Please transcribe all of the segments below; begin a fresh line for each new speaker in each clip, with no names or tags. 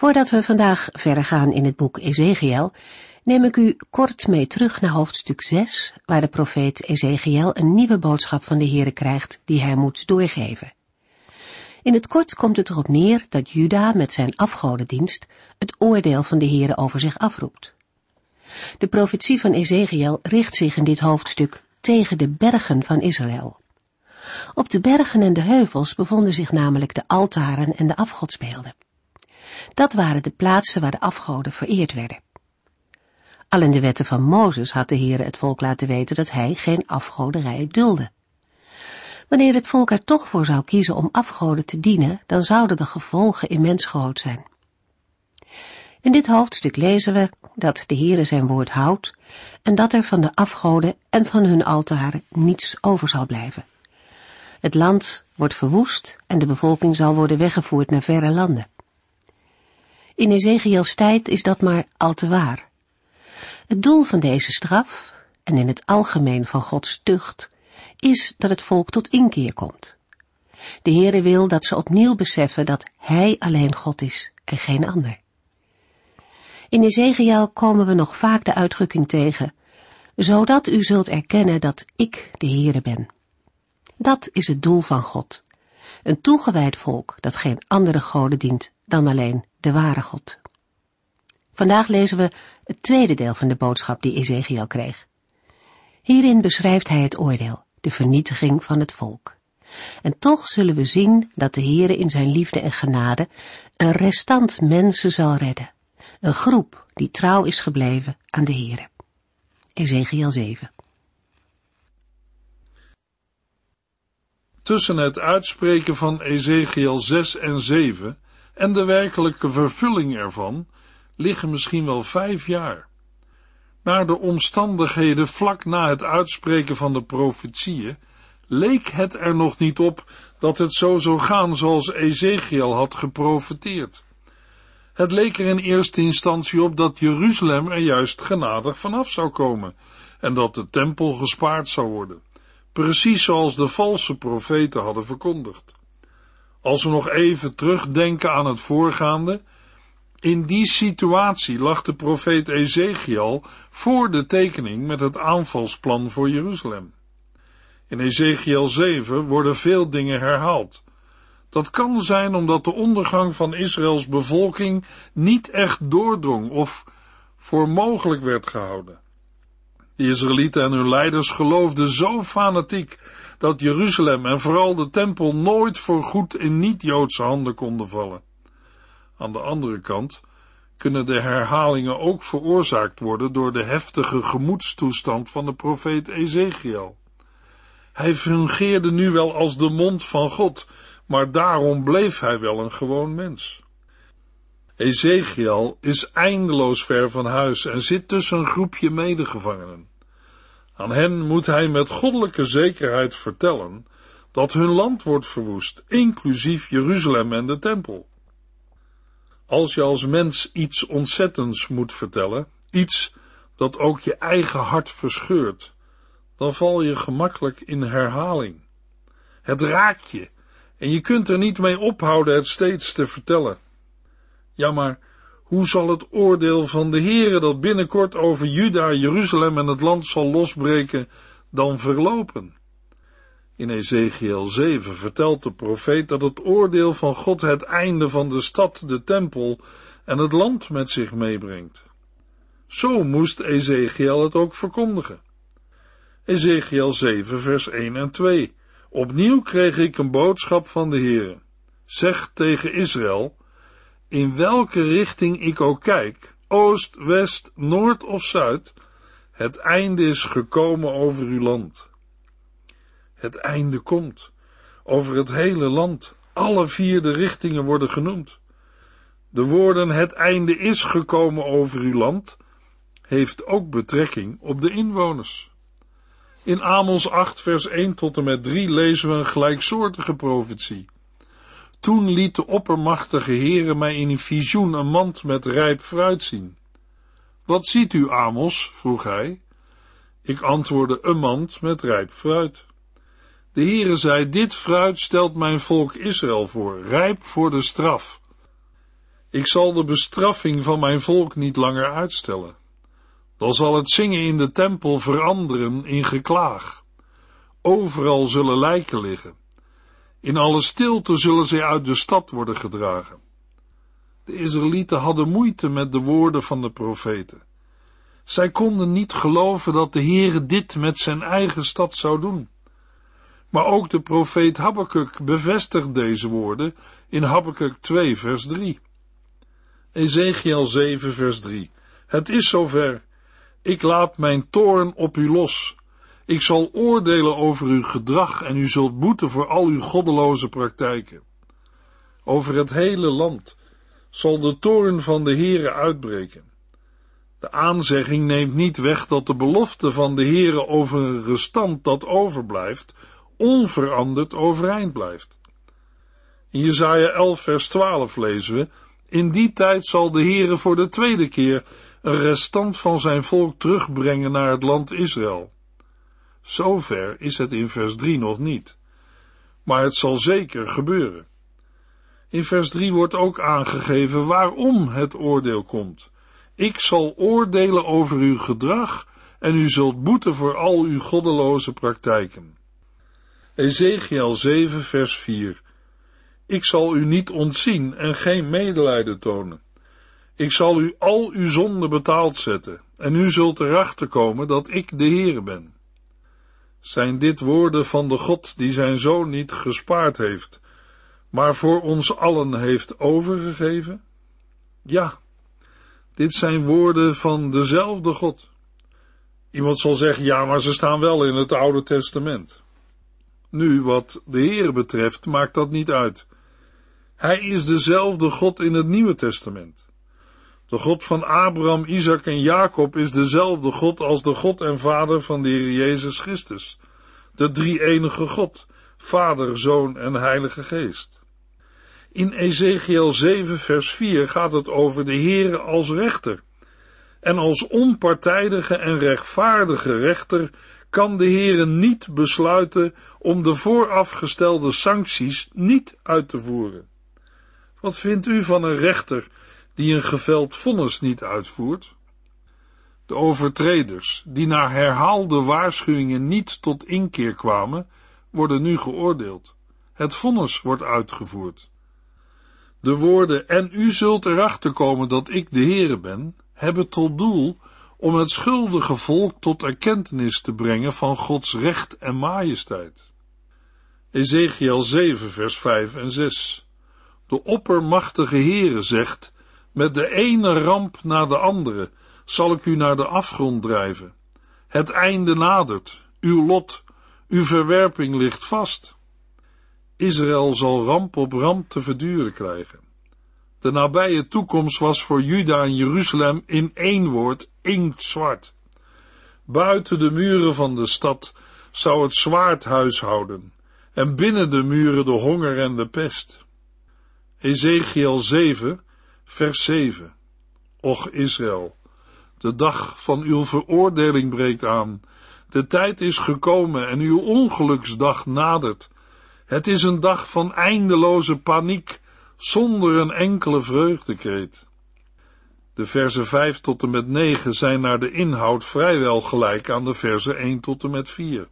Voordat we vandaag verder gaan in het boek Ezekiel, neem ik u kort mee terug naar hoofdstuk 6, waar de profeet Ezekiel een nieuwe boodschap van de Heere krijgt die hij moet doorgeven. In het kort komt het erop neer dat Juda met zijn afgodendienst het oordeel van de Heere over zich afroept. De profetie van Ezekiel richt zich in dit hoofdstuk tegen de bergen van Israël. Op de bergen en de heuvels bevonden zich namelijk de altaren en de afgodsbeelden. Dat waren de plaatsen waar de afgoden vereerd werden. Al in de wetten van Mozes had de Heere het volk laten weten dat hij geen afgoderij dulde. Wanneer het volk er toch voor zou kiezen om afgoden te dienen, dan zouden de gevolgen immens groot zijn. In dit hoofdstuk lezen we dat de Heere zijn woord houdt en dat er van de afgoden en van hun altaren niets over zal blijven. Het land wordt verwoest en de bevolking zal worden weggevoerd naar verre landen. In Ezekiels tijd is dat maar al te waar. Het doel van deze straf, en in het algemeen van Gods tucht, is dat het volk tot inkeer komt. De Heere wil dat ze opnieuw beseffen dat Hij alleen God is en geen ander. In Ezekiel komen we nog vaak de uitdrukking tegen, zodat u zult erkennen dat ik de Heere ben. Dat is het doel van God. Een toegewijd volk dat geen andere goden dient dan alleen de ware God. Vandaag lezen we het tweede deel van de boodschap die Ezekiel kreeg. Hierin beschrijft hij het oordeel, de vernietiging van het volk. En toch zullen we zien dat de Heere in zijn liefde en genade een restant mensen zal redden. Een groep die trouw is gebleven aan de Heere. Ezekiel 7
Tussen het uitspreken van Ezekiel 6 en 7 en de werkelijke vervulling ervan liggen misschien wel vijf jaar. Naar de omstandigheden vlak na het uitspreken van de profetieën leek het er nog niet op dat het zo zou gaan zoals Ezekiel had geprofeteerd. Het leek er in eerste instantie op dat Jeruzalem er juist genadig vanaf zou komen en dat de tempel gespaard zou worden, precies zoals de valse profeten hadden verkondigd. Als we nog even terugdenken aan het voorgaande, in die situatie lag de profeet Ezekiel voor de tekening met het aanvalsplan voor Jeruzalem. In Ezekiel 7 worden veel dingen herhaald. Dat kan zijn omdat de ondergang van Israëls bevolking niet echt doordrong of voor mogelijk werd gehouden. De Israëlieten en hun leiders geloofden zo fanatiek dat Jeruzalem en vooral de tempel nooit voor goed in niet-Joodse handen konden vallen. Aan de andere kant kunnen de herhalingen ook veroorzaakt worden door de heftige gemoedstoestand van de profeet Ezekiel. Hij fungeerde nu wel als de mond van God, maar daarom bleef hij wel een gewoon mens. Ezekiel is eindeloos ver van huis en zit tussen een groepje medegevangenen. Aan hen moet hij met goddelijke zekerheid vertellen dat hun land wordt verwoest, inclusief Jeruzalem en de tempel. Als je als mens iets ontzettends moet vertellen, iets dat ook je eigen hart verscheurt, dan val je gemakkelijk in herhaling. Het raakt je en je kunt er niet mee ophouden het steeds te vertellen. Ja, maar hoe zal het oordeel van de Heere dat binnenkort over Juda, Jeruzalem en het land zal losbreken, dan verlopen? In Ezekiel 7 vertelt de profeet dat het oordeel van God het einde van de stad, de tempel en het land met zich meebrengt. Zo moest Ezekiel het ook verkondigen. Ezekiel 7 vers 1 en 2 Opnieuw kreeg ik een boodschap van de Heere. Zeg tegen Israël, in welke richting ik ook kijk, oost, west, noord of zuid, het einde is gekomen over uw land. Het einde komt. Over het hele land. Alle vier de richtingen worden genoemd. De woorden het einde is gekomen over uw land heeft ook betrekking op de inwoners. In Amos 8 vers 1 tot en met 3 lezen we een gelijksoortige profetie. Toen liet de oppermachtige Heere mij in een visioen een mand met rijp fruit zien. Wat ziet u, Amos? vroeg hij. Ik antwoordde een mand met rijp fruit. De Heere zei, dit fruit stelt mijn volk Israël voor, rijp voor de straf. Ik zal de bestraffing van mijn volk niet langer uitstellen. Dan zal het zingen in de tempel veranderen in geklaag. Overal zullen lijken liggen. In alle stilte zullen zij uit de stad worden gedragen. De Israëlieten hadden moeite met de woorden van de profeten. Zij konden niet geloven dat de Heere dit met zijn eigen stad zou doen. Maar ook de profeet Habakkuk bevestigt deze woorden in Habakkuk 2 vers 3. Ezekiel 7 vers 3. Het is zover. Ik laat mijn toorn op u los. Ik zal oordelen over uw gedrag en u zult boeten voor al uw goddeloze praktijken. Over het hele land zal de toorn van de Heere uitbreken. De aanzegging neemt niet weg dat de belofte van de Heere over een restant dat overblijft, onveranderd overeind blijft. In Jesaja 11 vers 12 lezen we, in die tijd zal de Heere voor de tweede keer een restant van zijn volk terugbrengen naar het land Israël. Zover is het in vers 3 nog niet. Maar het zal zeker gebeuren. In vers 3 wordt ook aangegeven waarom het oordeel komt. Ik zal oordelen over uw gedrag en u zult boeten voor al uw goddeloze praktijken. Ezekiel 7 vers 4 Ik zal u niet ontzien en geen medelijden tonen. Ik zal u al uw zonden betaald zetten en u zult erachter komen dat ik de Heer ben. Zijn dit woorden van de God die zijn zoon niet gespaard heeft, maar voor ons allen heeft overgegeven? Ja, dit zijn woorden van dezelfde God. Iemand zal zeggen, ja, maar ze staan wel in het Oude Testament. Nu, wat de Heer betreft, maakt dat niet uit. Hij is dezelfde God in het Nieuwe Testament. De God van Abraham, Isaac en Jacob is dezelfde God als de God en Vader van de Heer Jezus Christus. De drie-enige God, Vader, Zoon en Heilige Geest. In Ezekiel 7 vers 4 gaat het over de Heere als rechter. En als onpartijdige en rechtvaardige rechter kan de Heere niet besluiten om de voorafgestelde sancties niet uit te voeren. Wat vindt u van een rechter die een geveld vonnis niet uitvoert? De overtreders, die na herhaalde waarschuwingen niet tot inkeer kwamen, worden nu geoordeeld. Het vonnis wordt uitgevoerd. De woorden, en u zult erachter komen dat ik de Heere ben, hebben tot doel om het schuldige volk tot erkentenis te brengen van Gods recht en majesteit. Ezekiel 7 vers 5 en 6 De oppermachtige Heere zegt, met de ene ramp na de andere zal ik u naar de afgrond drijven. Het einde nadert, uw lot, uw verwerping ligt vast. Israël zal ramp op ramp te verduren krijgen. De nabije toekomst was voor Juda en Jeruzalem in één woord inktzwart. Buiten de muren van de stad zou het zwaard huishouden en binnen de muren de honger en de pest. Ezekiel 7, vers 7. Och Israël, de dag van uw veroordeling breekt aan. De tijd is gekomen en uw ongeluksdag nadert. Het is een dag van eindeloze paniek, zonder een enkele vreugdekreet. De versen 5 tot en met 9 zijn naar de inhoud vrijwel gelijk aan de versen 1 tot en met 4.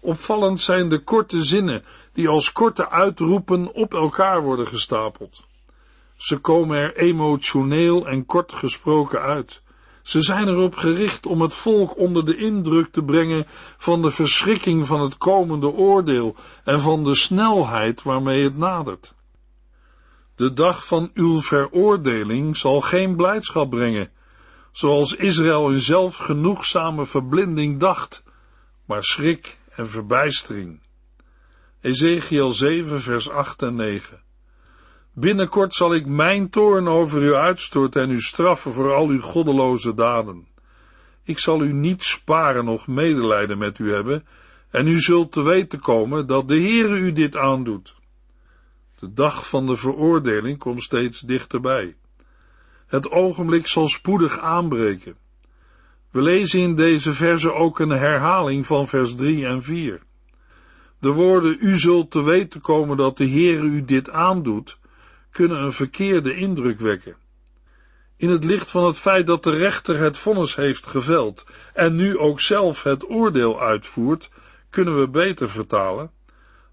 Opvallend zijn de korte zinnen die als korte uitroepen op elkaar worden gestapeld. Ze komen er emotioneel en kort gesproken uit. Ze zijn erop gericht om het volk onder de indruk te brengen van de verschrikking van het komende oordeel en van de snelheid waarmee het nadert. De dag van uw veroordeling zal geen blijdschap brengen, zoals Israël in zelfgenoegzame verblinding dacht, maar schrik en verbijstering. Ezekiel 7 vers 8 en 9 Binnenkort zal ik mijn toorn over u uitstorten en u straffen voor al uw goddeloze daden. Ik zal u niet sparen nog medelijden met u hebben, en u zult te weten komen dat de Heere u dit aandoet. De dag van de veroordeling komt steeds dichterbij. Het ogenblik zal spoedig aanbreken. We lezen in deze verse ook een herhaling van vers 3 en 4. De woorden u zult te weten komen dat de Heere u dit aandoet, kunnen een verkeerde indruk wekken. In het licht van het feit dat de rechter het vonnis heeft geveld en nu ook zelf het oordeel uitvoert, kunnen we beter vertalen.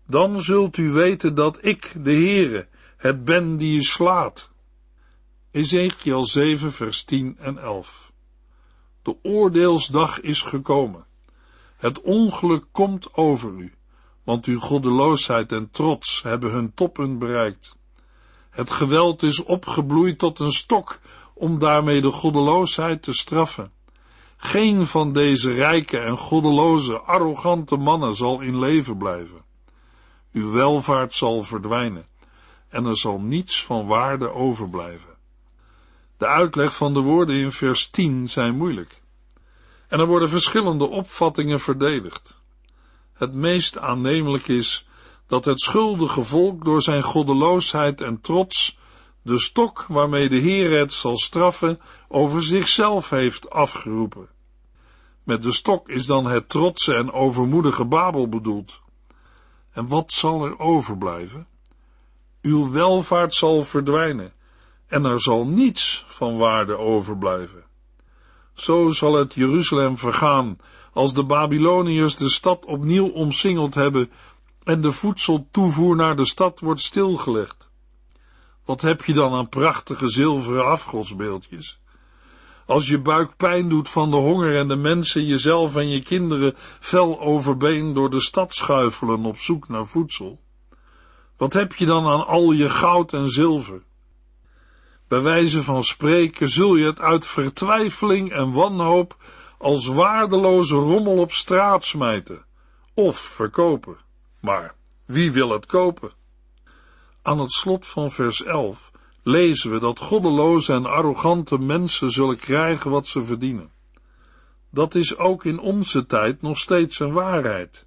Dan zult u weten dat ik, de Heere, het ben die u slaat. Ezekiel 7 vers 10 en 11 De oordeelsdag is gekomen. Het ongeluk komt over u, want uw goddeloosheid en trots hebben hun toppen bereikt. Het geweld is opgebloeid tot een stok om daarmee de goddeloosheid te straffen. Geen van deze rijke en goddeloze, arrogante mannen zal in leven blijven. Uw welvaart zal verdwijnen en er zal niets van waarde overblijven. De uitleg van de woorden in vers 10 zijn moeilijk. En er worden verschillende opvattingen verdedigd. Het meest aannemelijk is dat het schuldige volk door zijn goddeloosheid en trots de stok waarmee de Heer het zal straffen over zichzelf heeft afgeroepen. Met de stok is dan het trotse en overmoedige Babel bedoeld. En wat zal er overblijven? Uw welvaart zal verdwijnen en er zal niets van waarde overblijven. Zo zal het Jeruzalem vergaan als de Babyloniërs de stad opnieuw omsingeld hebben en de voedseltoevoer naar de stad wordt stilgelegd. Wat heb je dan aan prachtige zilveren afgodsbeeldjes? Als je buik pijn doet van de honger en de mensen jezelf en je kinderen vel overbeen door de stad schuifelen op zoek naar voedsel. Wat heb je dan aan al je goud en zilver? Bij wijze van spreken zul je het uit vertwijfeling en wanhoop als waardeloze rommel op straat smijten of verkopen. Maar wie wil het kopen? Aan het slot van vers 11 lezen we dat goddeloze en arrogante mensen zullen krijgen wat ze verdienen. Dat is ook in onze tijd nog steeds een waarheid.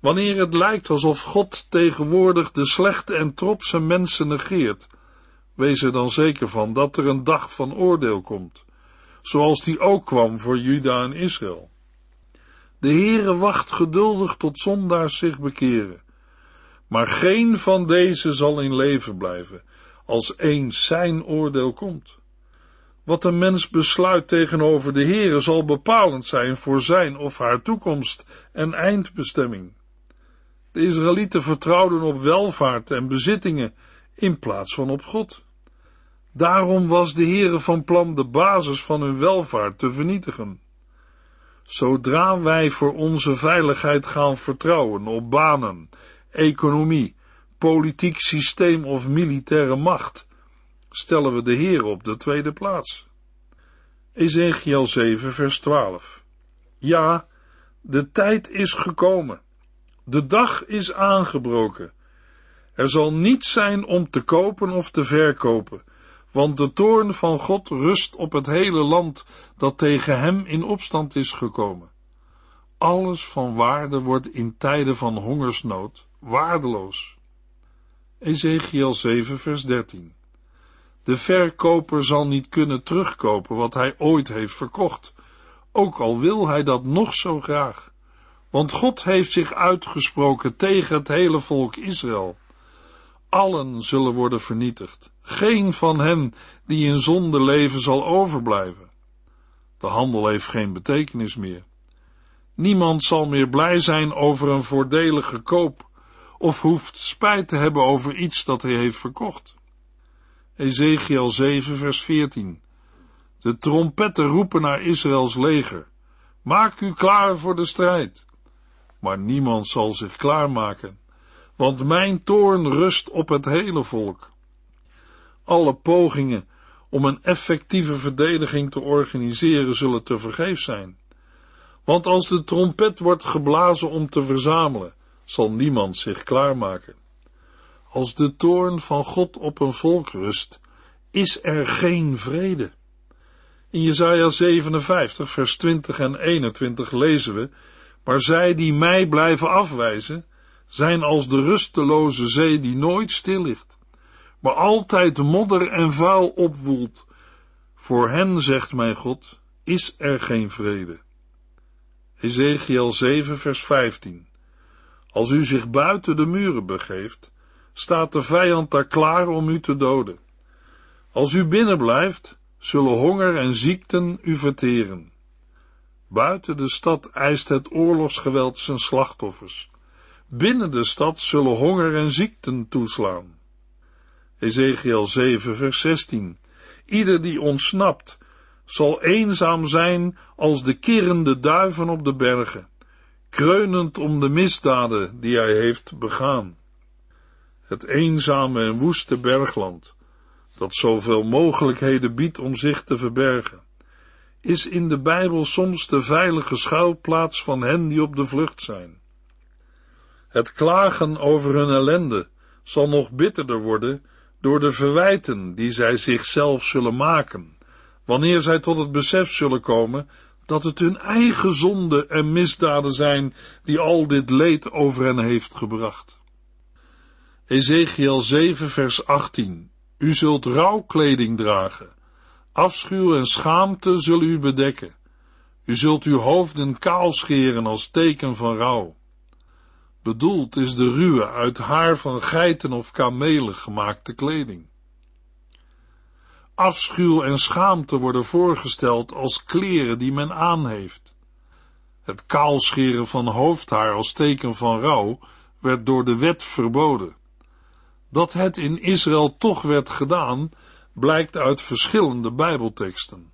Wanneer het lijkt alsof God tegenwoordig de slechte en trotse mensen negeert, wees er dan zeker van dat er een dag van oordeel komt, zoals die ook kwam voor Juda en Israël. De Heere wacht geduldig tot zondaars zich bekeren, maar geen van deze zal in leven blijven, als eens zijn oordeel komt. Wat een mens besluit tegenover de Heere zal bepalend zijn voor zijn of haar toekomst en eindbestemming. De Israëlieten vertrouwden op welvaart en bezittingen in plaats van op God. Daarom was de Heere van plan de basis van hun welvaart te vernietigen. Zodra wij voor onze veiligheid gaan vertrouwen op banen, economie, politiek systeem of militaire macht, stellen we de Heer op de tweede plaats. Ezekiel 7 vers 12 Ja, de tijd is gekomen. De dag is aangebroken. Er zal niets zijn om te kopen of te verkopen, want de toorn van God rust op het hele land dat tegen hem in opstand is gekomen. Alles van waarde wordt in tijden van hongersnood waardeloos. Ezekiel 7 vers 13 De verkoper zal niet kunnen terugkopen wat hij ooit heeft verkocht, ook al wil hij dat nog zo graag. Want God heeft zich uitgesproken tegen het hele volk Israël. Allen zullen worden vernietigd. Geen van hen die in zonde leven zal overblijven. De handel heeft geen betekenis meer. Niemand zal meer blij zijn over een voordelige koop, of hoeft spijt te hebben over iets dat hij heeft verkocht. Ezekiel 7 vers 14 De trompetten roepen naar Israëls leger. Maak u klaar voor de strijd. Maar niemand zal zich klaarmaken, want mijn toorn rust op het hele volk. Alle pogingen om een effectieve verdediging te organiseren zullen tevergeefs zijn. Want als de trompet wordt geblazen om te verzamelen, zal niemand zich klaarmaken. Als de toorn van God op een volk rust, is er geen vrede. In Jesaja 57, vers 20 en 21 lezen we, maar zij die mij blijven afwijzen, zijn als de rusteloze zee die nooit stil ligt, maar altijd modder en vuil opwoelt. Voor hen, zegt mijn God, is er geen vrede. Ezekiel 7, vers 15. Als u zich buiten de muren begeeft, staat de vijand daar klaar om u te doden. Als u binnen blijft, zullen honger en ziekten u verteren. Buiten de stad eist het oorlogsgeweld zijn slachtoffers. Binnen de stad zullen honger en ziekten toeslaan. Ezekiel 7, vers 16. Ieder die ontsnapt, zal eenzaam zijn als de kirrende duiven op de bergen, kreunend om de misdaden die hij heeft begaan. Het eenzame en woeste bergland, dat zoveel mogelijkheden biedt om zich te verbergen, is in de Bijbel soms de veilige schuilplaats van hen die op de vlucht zijn. Het klagen over hun ellende zal nog bitterder worden door de verwijten die zij zichzelf zullen maken, wanneer zij tot het besef zullen komen dat het hun eigen zonde en misdaden zijn die al dit leed over hen heeft gebracht. Ezekiel 7 vers 18 U zult rouwkleding dragen, afschuw en schaamte zullen u bedekken. U zult uw hoofden kaal scheren als teken van rouw. Bedoeld is de ruwe, uit haar van geiten of kamelen gemaakte kleding. Afschuw en schaamte worden voorgesteld als kleren die men aan heeft. Het kaalscheren van hoofdhaar als teken van rouw werd door de wet verboden. Dat het in Israël toch werd gedaan, blijkt uit verschillende Bijbelteksten,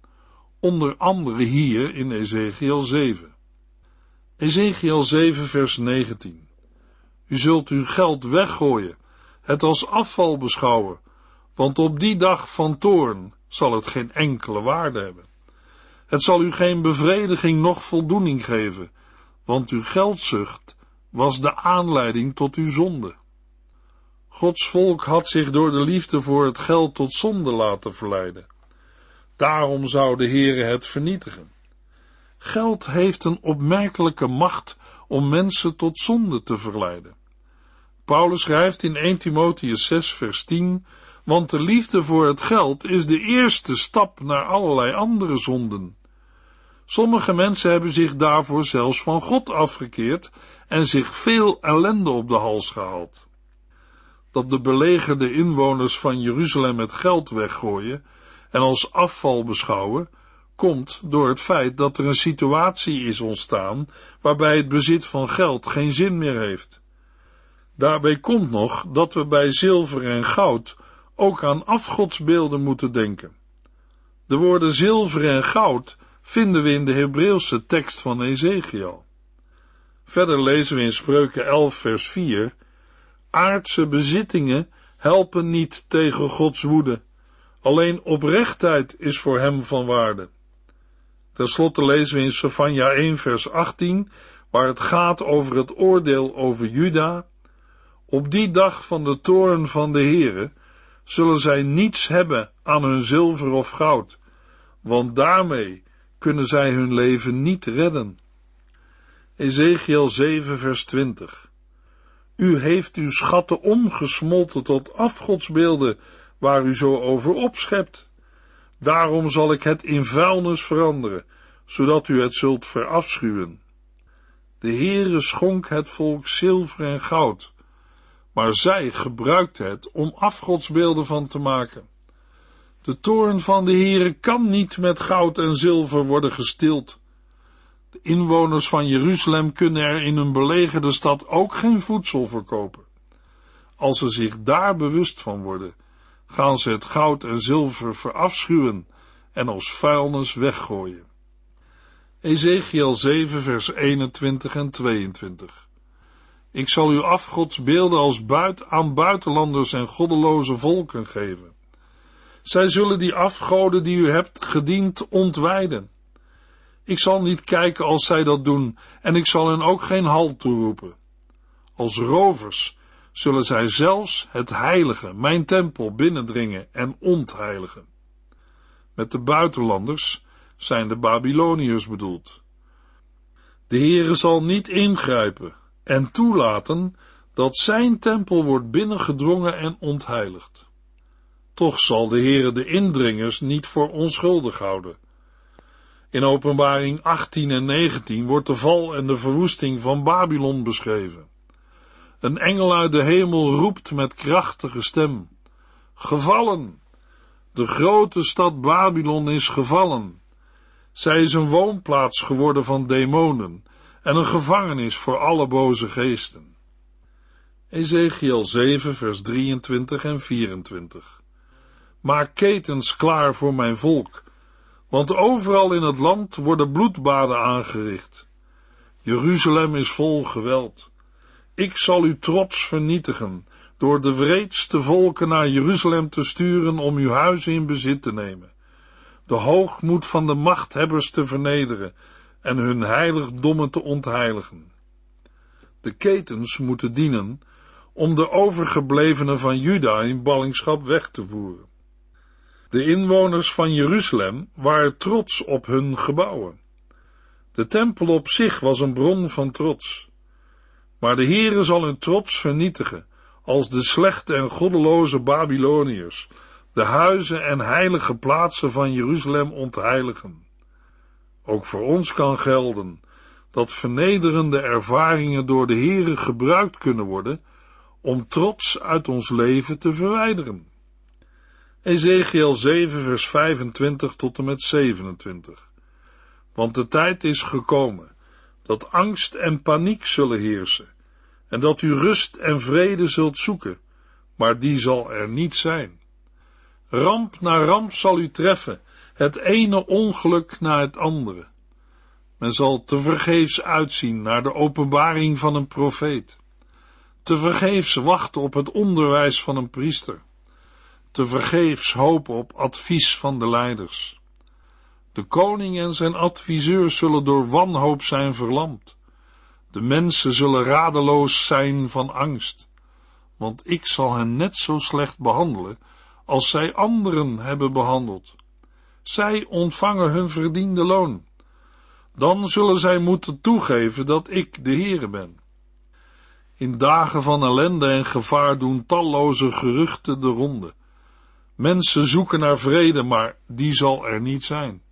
onder andere hier in Ezekiel 7. Ezekiel 7 vers 19 u zult uw geld weggooien, het als afval beschouwen, want op die dag van toorn zal het geen enkele waarde hebben. Het zal u geen bevrediging noch voldoening geven, want uw geldzucht was de aanleiding tot uw zonde. Gods volk had zich door de liefde voor het geld tot zonde laten verleiden. Daarom zou de Heere het vernietigen. Geld heeft een opmerkelijke macht om mensen tot zonde te verleiden. Paulus schrijft in 1 Timotheus 6 vers 10, want de liefde voor het geld is de eerste stap naar allerlei andere zonden. Sommige mensen hebben zich daarvoor zelfs van God afgekeerd en zich veel ellende op de hals gehaald. Dat de belegerde inwoners van Jeruzalem het geld weggooien en als afval beschouwen, komt door het feit dat er een situatie is ontstaan waarbij het bezit van geld geen zin meer heeft. Daarbij komt nog dat we bij zilver en goud ook aan afgodsbeelden moeten denken. De woorden zilver en goud vinden we in de Hebreeuwse tekst van Ezekiel. Verder lezen we in Spreuken 11 vers 4, aardse bezittingen helpen niet tegen Gods woede, alleen oprechtheid is voor hem van waarde. Ten slotte lezen we in Sofania 1 vers 18, waar het gaat over het oordeel over Juda, op die dag van de toren van de Heere zullen zij niets hebben aan hun zilver of goud, want daarmee kunnen zij hun leven niet redden. Ezekiel 7 vers 20 U heeft uw schatten omgesmolten tot afgodsbeelden waar u zo over opschept. Daarom zal ik het in vuilnis veranderen, zodat u het zult verafschuwen. De Heere schonk het volk zilver en goud, maar zij gebruikte het om afgodsbeelden van te maken. De toorn van de Heere kan niet met goud en zilver worden gestild. De inwoners van Jeruzalem kunnen er in een belegerde stad ook geen voedsel verkopen. Als ze zich daar bewust van worden, gaan ze het goud en zilver verafschuwen en als vuilnis weggooien. Ezekiel 7 vers 21 en 22 ik zal uw afgodsbeelden als buit aan buitenlanders en goddeloze volken geven. Zij zullen die afgoden die u hebt gediend ontwijden. Ik zal niet kijken als zij dat doen, en ik zal hen ook geen halt toeroepen. Als rovers zullen zij zelfs het heilige, mijn tempel, binnendringen en ontheiligen. Met de buitenlanders zijn de Babyloniërs bedoeld. De Heere zal niet ingrijpen en toelaten dat zijn tempel wordt binnengedrongen en ontheiligd. Toch zal de Heere de indringers niet voor onschuldig houden. In openbaring 18 en 19 wordt de val en de verwoesting van Babylon beschreven. Een engel uit de hemel roept met krachtige stem. Gevallen! De grote stad Babylon is gevallen. Zij is een woonplaats geworden van demonen en een gevangenis voor alle boze geesten. Ezekiel 7 vers 23 en 24 Maak ketens klaar voor mijn volk, want overal in het land worden bloedbaden aangericht. Jeruzalem is vol geweld. Ik zal uw trots vernietigen, door de wreedste volken naar Jeruzalem te sturen om uw huizen in bezit te nemen, de hoogmoed van de machthebbers te vernederen en hun heiligdommen te ontheiligen. De ketens moeten dienen om de overgeblevenen van Juda in ballingschap weg te voeren. De inwoners van Jeruzalem waren trots op hun gebouwen. De tempel op zich was een bron van trots. Maar de Heere zal hun trots vernietigen, als de slechte en goddeloze Babyloniërs, de huizen en heilige plaatsen van Jeruzalem ontheiligen. Ook voor ons kan gelden dat vernederende ervaringen door de Heere gebruikt kunnen worden om trots uit ons leven te verwijderen. Ezekiel 7 vers 25 tot en met 27 Want de tijd is gekomen dat angst en paniek zullen heersen en dat u rust en vrede zult zoeken, maar die zal er niet zijn. Ramp na ramp zal u treffen, het ene ongeluk na het andere. Men zal tevergeefs uitzien naar de openbaring van een profeet, tevergeefs wachten op het onderwijs van een priester, tevergeefs hopen op advies van de leiders. De koning en zijn adviseurs zullen door wanhoop zijn verlamd. De mensen zullen radeloos zijn van angst, want ik zal hen net zo slecht behandelen als zij anderen hebben behandeld. Zij ontvangen hun verdiende loon. Dan zullen zij moeten toegeven dat ik de Heere ben. In dagen van ellende en gevaar doen talloze geruchten de ronde. Mensen zoeken naar vrede, maar die zal er niet zijn.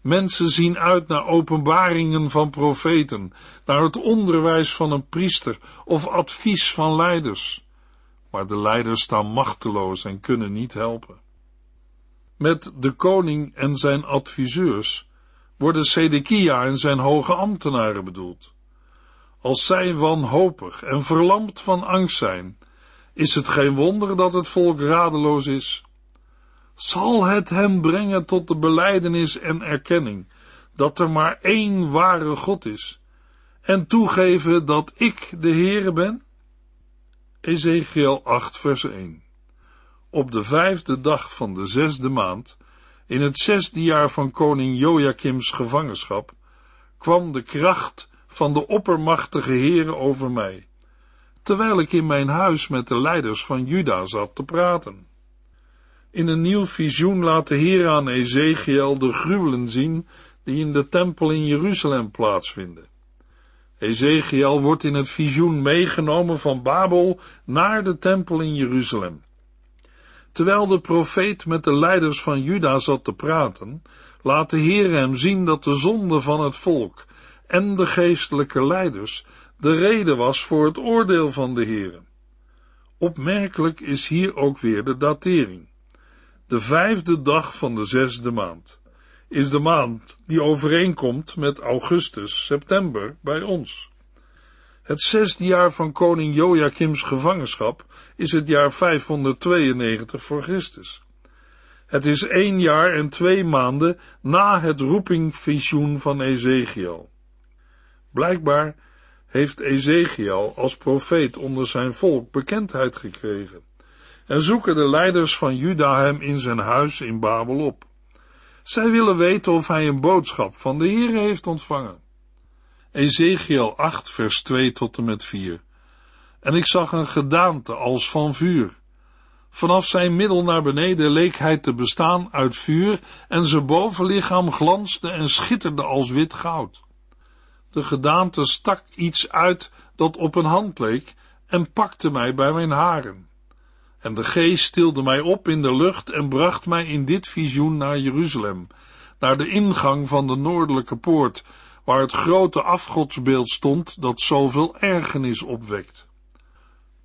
Mensen zien uit naar openbaringen van profeten, naar het onderwijs van een priester of advies van leiders. Maar de leiders staan machteloos en kunnen niet helpen. Met de koning en zijn adviseurs worden Sedekia en zijn hoge ambtenaren bedoeld. Als zij wanhopig en verlamd van angst zijn, is het geen wonder dat het volk radeloos is zal het hem brengen tot de beleidenis en erkenning dat er maar één ware God is, en toegeven dat ik de Heere ben? Ezekiel 8 vers 1 Op de vijfde dag van de zesde maand, in het zesde jaar van koning Joachims gevangenschap, kwam de kracht van de oppermachtige Heere over mij, terwijl ik in mijn huis met de leiders van Juda zat te praten. In een nieuw visioen laat de Heer aan Ezekiel de gruwelen zien die in de tempel in Jeruzalem plaatsvinden. Ezekiel wordt in het visioen meegenomen van Babel naar de tempel in Jeruzalem. Terwijl de profeet met de leiders van Juda zat te praten, laat de Heer hem zien dat de zonde van het volk en de geestelijke leiders de reden was voor het oordeel van de Heer. Opmerkelijk is hier ook weer de datering. De vijfde dag van de zesde maand is de maand die overeenkomt met augustus, september bij ons. Het zesde jaar van koning Joachims gevangenschap is het jaar 592 voor Christus. Het is één jaar en twee maanden na het roepingvisioen van Ezekiel. Blijkbaar heeft Ezekiel als profeet onder zijn volk bekendheid gekregen en zoeken de leiders van Juda hem in zijn huis in Babel op. Zij willen weten of hij een boodschap van de Heer heeft ontvangen. Ezekiel 8 vers 2 tot en met 4 En ik zag een gedaante als van vuur. Vanaf zijn middel naar beneden leek hij te bestaan uit vuur en zijn bovenlichaam glansde en schitterde als wit goud. De gedaante stak iets uit dat op een hand leek en pakte mij bij mijn haren. En de geest stilde mij op in de lucht en bracht mij in dit visioen naar Jeruzalem, naar de ingang van de noordelijke poort, waar het grote afgodsbeeld stond dat zoveel ergernis opwekt.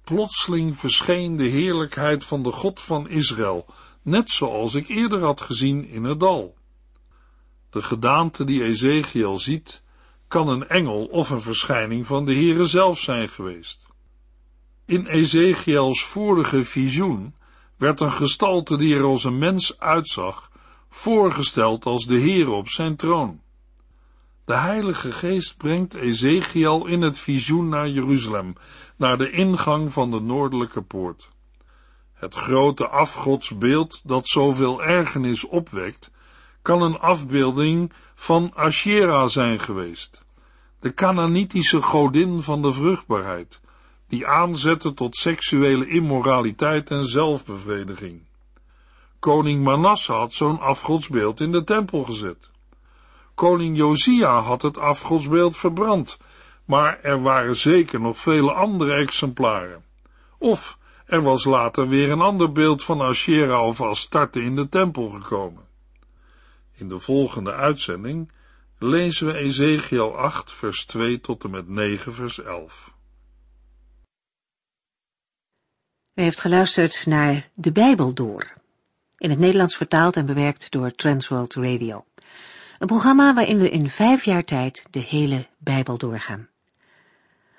Plotseling verscheen de heerlijkheid van de God van Israël, net zoals ik eerder had gezien in het dal. De gedaante die Ezekiel ziet, kan een engel of een verschijning van de Heere zelf zijn geweest. In Ezekiels vorige visioen werd een gestalte die er als een mens uitzag, voorgesteld als de Heere op zijn troon. De Heilige Geest brengt Ezekiel in het visioen naar Jeruzalem, naar de ingang van de noordelijke poort. Het grote afgodsbeeld dat zoveel ergernis opwekt, kan een afbeelding van Asherah zijn geweest, de Canaanitische godin van de vruchtbaarheid, die aanzette tot seksuele immoraliteit en zelfbevrediging. Koning Manasse had zo'n afgodsbeeld in de tempel gezet. Koning Josia had het afgodsbeeld verbrand, maar er waren zeker nog vele andere exemplaren. Of er was later weer een ander beeld van Asherah of Astarte in de tempel gekomen. In de volgende uitzending lezen we Ezekiel 8 vers 2 tot en met 9 vers 11.
U heeft geluisterd naar De Bijbel Door, in het Nederlands vertaald en bewerkt door Transworld Radio. Een programma waarin we in vijf jaar tijd de hele Bijbel doorgaan.